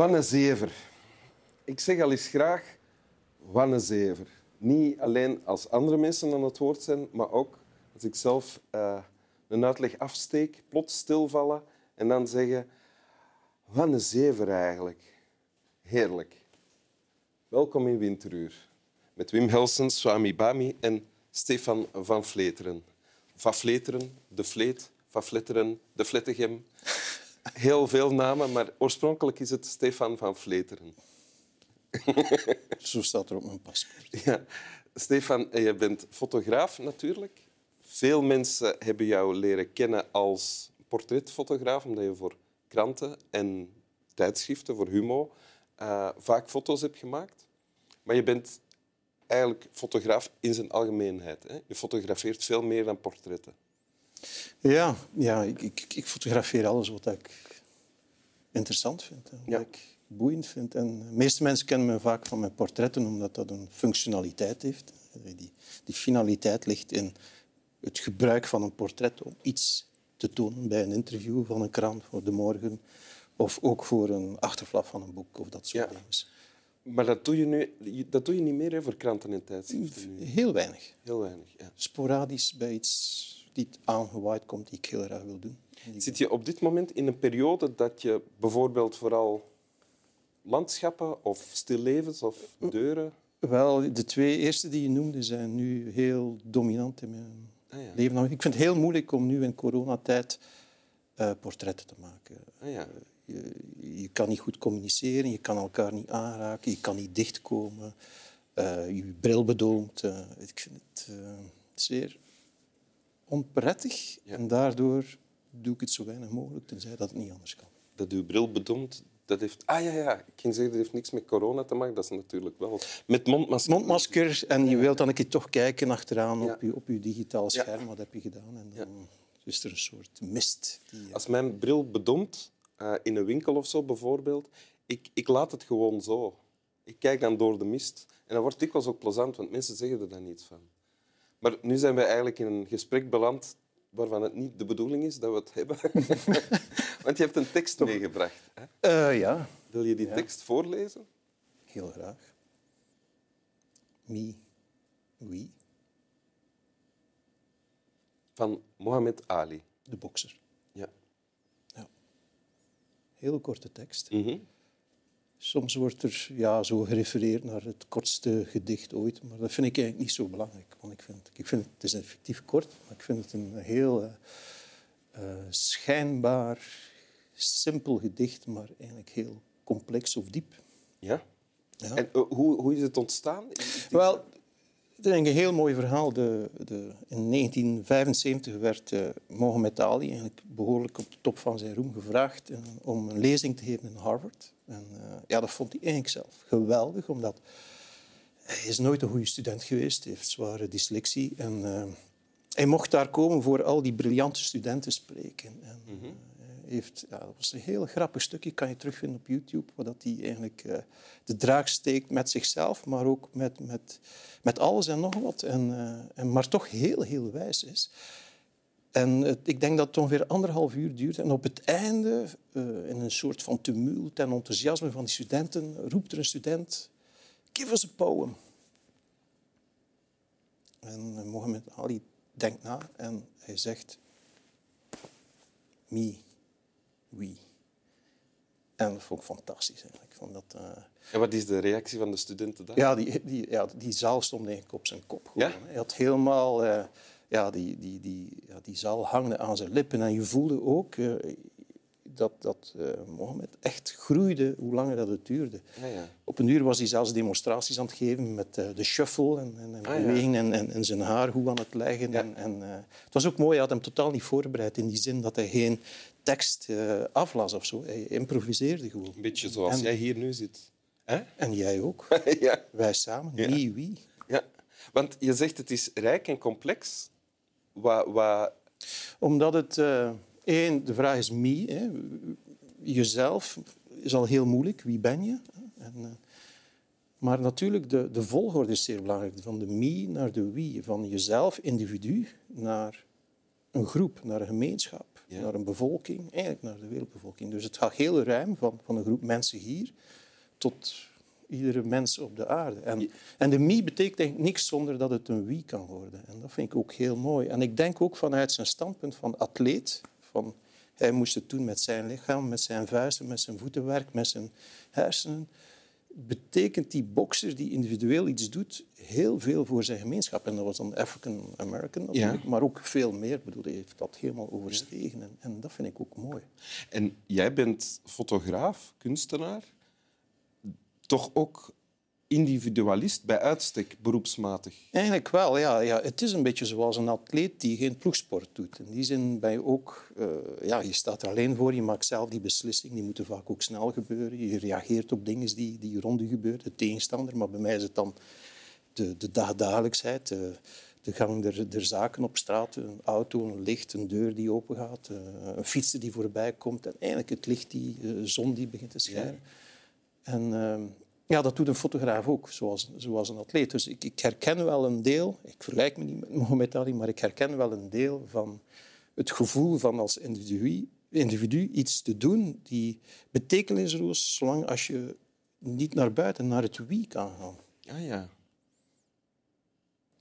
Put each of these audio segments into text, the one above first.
Wanne Zever. Ik zeg al eens graag Wanne Zever. Niet alleen als andere mensen aan het woord zijn, maar ook als ik zelf uh, een uitleg afsteek, plots stilvallen en dan zeggen... Wanne Zever eigenlijk. Heerlijk. Welkom in Winteruur. Met Wim Helsens, Swami Bami en Stefan van Vleteren. Van Vleteren, De Vleet, Van Vletteren, De Vlettegem heel veel namen, maar oorspronkelijk is het Stefan van Vleteren. Zo staat er op mijn paspoort. Ja. Stefan, je bent fotograaf natuurlijk. Veel mensen hebben jou leren kennen als portretfotograaf, omdat je voor kranten en tijdschriften, voor Humo, uh, vaak foto's hebt gemaakt. Maar je bent eigenlijk fotograaf in zijn algemeenheid. Hè? Je fotografeert veel meer dan portretten. Ja, ja ik, ik, ik, fotografeer alles wat ik interessant vind. Wat ik boeiend vind. En de meeste mensen kennen me vaak van mijn portretten, omdat dat een functionaliteit heeft. Die, die finaliteit ligt in het gebruik van een portret om iets te tonen bij een interview van een krant voor de morgen. Of ook voor een achterflap van een boek of dat soort dingen. Maar dat doe je, nu, dat doe je niet meer hè, voor kranten en tijdschriften? Heel weinig. Heel weinig, ja. Sporadisch bij iets die aangewaaid komt, die ik heel graag wil doen. Zit je op dit moment in een periode dat je bijvoorbeeld vooral landschappen of stillevens of deuren... Wel, de twee eerste die je noemde zijn nu heel dominant in mijn ah, ja. leven. Ik vind het heel moeilijk om nu in coronatijd uh, portretten te maken. Ah, ja. je, je, kan niet goed communiceren, je kan elkaar niet aanraken, je kan niet dichtkomen. Uh, je bril bedoomt. Ik vind het zeer onprettig. En daardoor doe ik het zo weinig mogelijk, tenzij dat het niet anders kan. Dat uw bril bedomt, dat heeft... Ah ja, ja. Ik ging zeggen, dat heeft niks met corona te maken. Dat is natuurlijk wel... Met mondmasker. Mondmasker. En je wilt dan een keer toch kijken achteraan op, je, op je digitaal scherm. Wat heb je gedaan? En dan is er een soort mist. Die, Als mijn bril bedomt, uh, in een winkel of zo bijvoorbeeld, ik, ik laat het gewoon zo. Ik kijk dan door de mist. En dat wordt dikwijls ook plezant, want mensen zeggen er dan niets van. Maar nu zijn we eigenlijk in een gesprek beland waarvan het niet de bedoeling is dat we het hebben. Want je hebt een tekst meegebracht. Hè? Uh, ja. Wil je die tekst voorlezen? Heel graag. Me, we. Van Mohammed Ali. De bokser. Ja. ja. Heel korte tekst. Mm Soms wordt er ja, zo gerefereerd naar het kortste gedicht ooit, maar dat vind ik eigenlijk niet zo belangrijk. Want ik vind, ik vind het is effectief kort, maar ik vind het een heel uh, uh, schijnbaar simpel gedicht, maar eigenlijk heel complex of diep. Ja? ja. En uh, hoe, hoe is het ontstaan? Wel, het is een heel mooi verhaal. De, de, in 1975 werd uh, Mohammed Ali eigenlijk behoorlijk op de top van zijn roem gevraagd om een lezing te geven in Harvard. En uh, ja, dat vond hij eigenlijk zelf geweldig, omdat hij is nooit een goede student geweest, hij heeft zware dyslexie. En hij mocht daar komen voor al die briljante studenten spreken. En, mm -hmm. Heeft, dat was een heel grappig stukje, kan je terugvinden op YouTube, waar dat hij eigenlijk uh, de draak steekt met zichzelf, maar ook met, met, met alles en nog wat. En, en, maar toch heel, heel wijs is. En ik denk dat het ongeveer anderhalf uur duurt. En op het einde, uh, in een soort van tumult en enthousiasme van die studenten, roept er een student: Give us a poem. En Mohammed Ali denkt na en hij zegt: Me, we. En dat vond ik fantastisch eigenlijk. Dat, uh... En wat is de reactie van de studenten dan? Ja, die, die, ja, die zaal stond eigenlijk op zijn kop. Gewoon. Ja? Hij had helemaal ja, die, die, die, ja, die zaal hangde aan zijn lippen. En je voelde ook uh, dat, dat Mohammed echt groeide hoe langer dat het duurde. Ja, ja. Op een uur was hij zelfs demonstraties aan het geven met de shuffle en, en, en ah, beweging en, en, en, zijn haar hoe aan het leggen. En, en, het was ook mooi, hij had hem totaal niet voorbereid in die zin dat hij geen tekst aflas of zo. Hij improviseerde gewoon. Een beetje zoals jij hier nu zit. Hè? En jij ook. ja. Wij samen, wie, wie. Ja, want je zegt het is rijk en complex. Wat, wat... Omdat het... Uh, één, de vraag is me. Hè. Jezelf is al heel moeilijk. Wie ben je? En, uh, maar natuurlijk, de, de volgorde is zeer belangrijk. Van de me naar de wie. Van jezelf, individu, naar een groep, naar een gemeenschap, Ja. naar een bevolking, eigenlijk naar de wereldbevolking. Dus het gaat heel ruim van, van een groep mensen hier tot iedere mens op de aarde. En, en de me betekent eigenlijk niks zonder dat het een wie kan worden. En dat vind ik ook heel mooi. En ik denk ook vanuit zijn standpunt van atleet, van hij moest het doen met zijn lichaam, met zijn vuisten, met zijn voetenwerk, met zijn hersenen betekent die bokser die individueel iets doet heel veel voor zijn gemeenschap. En dat was dan African American maar ook veel meer. Bedoel, hij heeft dat helemaal overstegen. En, en dat vind ik ook mooi. En jij bent fotograaf, kunstenaar, toch ook individualist bij uitstek, beroepsmatig. Eigenlijk wel, ja, ja. Het is een beetje zoals een atleet die geen ploegsport doet. In die zin ben je ook... eh, ja, je staat er alleen voor, je maakt zelf die beslissing. Die moeten vaak ook snel gebeuren. Je reageert op dingen die, die rond je gebeuren, de tegenstander. Maar bij mij is het dan de, de dagdagelijksheid, de, de gang der, der zaken op straat. Een auto, een licht, een deur die opengaat, eh, een fietser die voorbij komt. En eigenlijk het licht, die de zon die begint te schijnen. En ehm, ja, dat doet een fotograaf ook, zoals, zoals een atleet. Dus ik, ik herken wel een deel, ik vergelijk me niet met Mohamed Ali, maar ik herken wel een deel van het gevoel van als individu, individu iets te doen die betekenisloos is, zolang als je niet naar buiten, naar het wie kan gaan. Ah ja.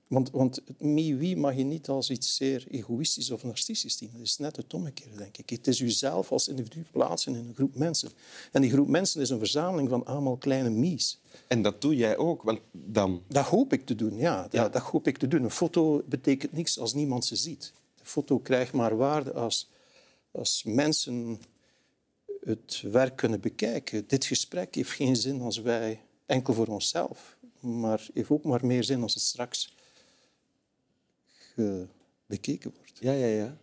Want, want het me-wie mag je niet als iets zeer egoïstisch of narcistisch zien. Dat is net het omgekeerde, denk ik. Het is jezelf als individu plaatsen in een groep mensen. En die groep mensen is een verzameling van allemaal kleine me's. En dat doe jij ook, want dan... Dat hoop ik te doen, ja. Dat, Ja. dat hoop ik te doen. Een foto betekent niks als niemand ze ziet. De foto krijgt maar waarde als, als mensen het werk kunnen bekijken. Dit gesprek heeft geen zin als wij enkel voor onszelf, maar heeft ook maar meer zin als het straks ge- bekeken wordt. Ja, ja, ja.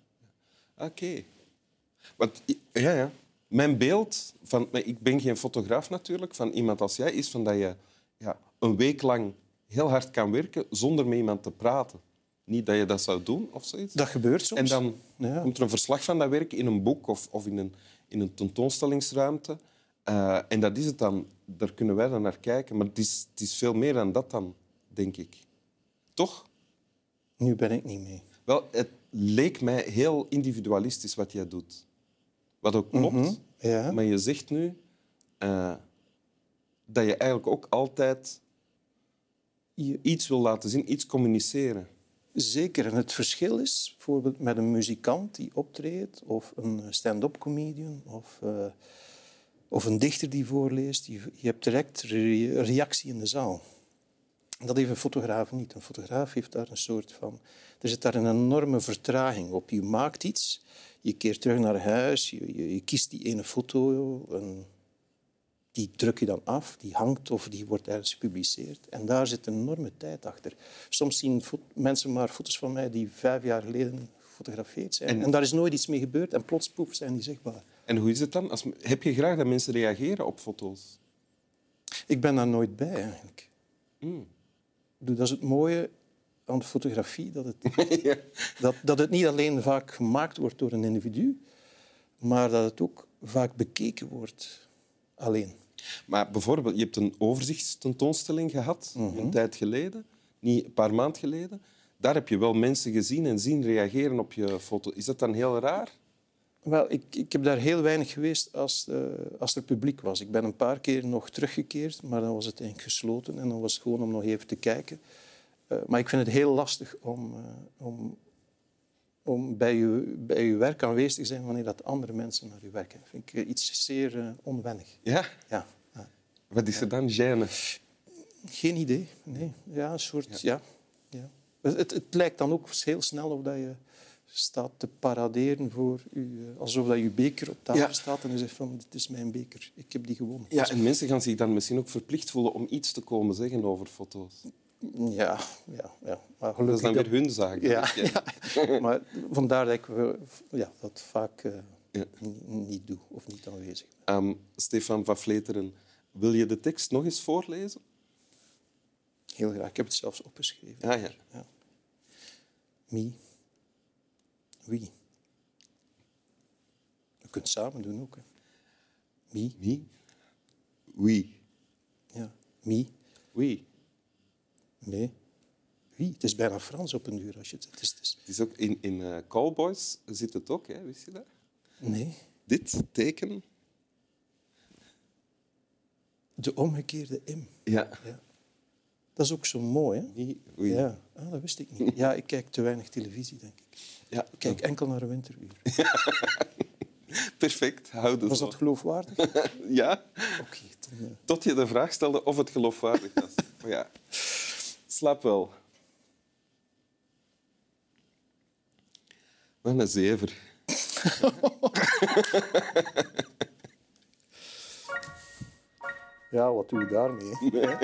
Oké. Want ja, ja. Mijn beeld van... Ik ben geen fotograaf natuurlijk, van iemand als jij, is van dat je ja, een week lang heel hard kan werken zonder met iemand te praten. Niet dat je dat zou doen of zoiets. Dat gebeurt soms. En dan Ja. komt er een verslag van dat werk in een boek of, of in, een, in een tentoonstellingsruimte. Eh, en dat is het dan. Daar kunnen wij dan naar kijken. Maar het is, het is veel meer dan dat dan, denk ik. Toch? Nu ben ik niet mee. Wel, het leek mij heel individualistisch wat jij doet. Wat ook klopt. Mhm, ja. Maar je zegt nu eh, dat je eigenlijk ook altijd iets wil laten zien, iets communiceren. Zeker. En het verschil is bijvoorbeeld met een muzikant die optreedt, of een stand-up comedian, of, eh, of een dichter die voorleest. Je, je hebt direct re- reactie in de zaal. Dat heeft een fotograaf niet. Een fotograaf heeft daar een soort van... Er zit daar een enorme vertraging op. Je maakt iets, je keert terug naar huis, je, je, je kiest die ene foto, en die druk je dan af, die hangt of die wordt ergens gepubliceerd. En daar zit een enorme tijd achter. Soms zien mensen maar foto's van mij die vijf jaar geleden gefotografeerd zijn. En- En, daar is nooit iets mee gebeurd en plots poef zijn die zichtbaar. En hoe is het dan? Als, heb je graag dat mensen reageren op foto's? Ik ben daar nooit bij eigenlijk. Mm. Dat is het mooie aan de fotografie, dat het, ja. dat, dat het niet alleen vaak gemaakt wordt door een individu, maar dat het ook vaak bekeken wordt alleen. Maar bijvoorbeeld, je hebt een overzichtstentoonstelling gehad, Mhm. een tijd geleden, niet een paar maanden geleden. Daar heb je wel mensen gezien en zien reageren op je foto. Is dat dan heel raar? Wel, ik, ik heb daar heel weinig geweest als, eh, als er publiek was. Ik ben een paar keer nog teruggekeerd, maar dan was het eigenlijk gesloten en dan was het gewoon om nog even te kijken. Eh, maar ik vind het heel lastig om, eh, om, om bij, je, bij je werk aanwezig te zijn wanneer dat andere mensen naar je werken. Dat vind ik iets zeer onwennig. Ja. Ja, ja. Wat is er dan? Gêne. Geen idee. Nee. Ja, een soort... Ja. Ja. Het, het, het lijkt dan ook heel snel of dat je staat te paraderen voor u, eh, alsof dat je beker op tafel Ja. staat en je zegt van dit is mijn beker, ik heb die gewonnen. Ja, en mensen gaan zich dan misschien ook verplicht voelen om iets te komen zeggen over foto's. Ja, ja, ja. Maar Dat is dan weer hun zaak. Ja, ja. maar vandaar dat ik eh, ja, dat vaak eh, Ja. niet, doe of niet aanwezig ben. Ehm, Stefan van Vleteren, wil je de tekst nog eens voorlezen? Heel graag. Ik heb het zelfs opgeschreven. Ah, ja. Me. Wie. We kunnen het samen doen ook. Hè. Me. Wie? Wie? Ja. Me. Wie? Me. Wie? Het is bijna Frans op een uur. Als je het, het, is, het is... Het is ook in, in eh, Callboys zit het ook, hè? wist je dat? Nee, Dit teken. de omgekeerde M. Ja. Ja. Dat is ook zo mooi, hè? Oei. Ja, ah, dat wist ik niet. Ja, ik kijk te weinig televisie, denk ik. ja. Ik kijk enkel naar een winteruur. Perfect, houden Was zo. dat geloofwaardig? Ja, Oké, eh, tot je de vraag stelde of het geloofwaardig was. Maar ja, slaap wel. Wat een zever. Ja, wat doe je daarmee? hè?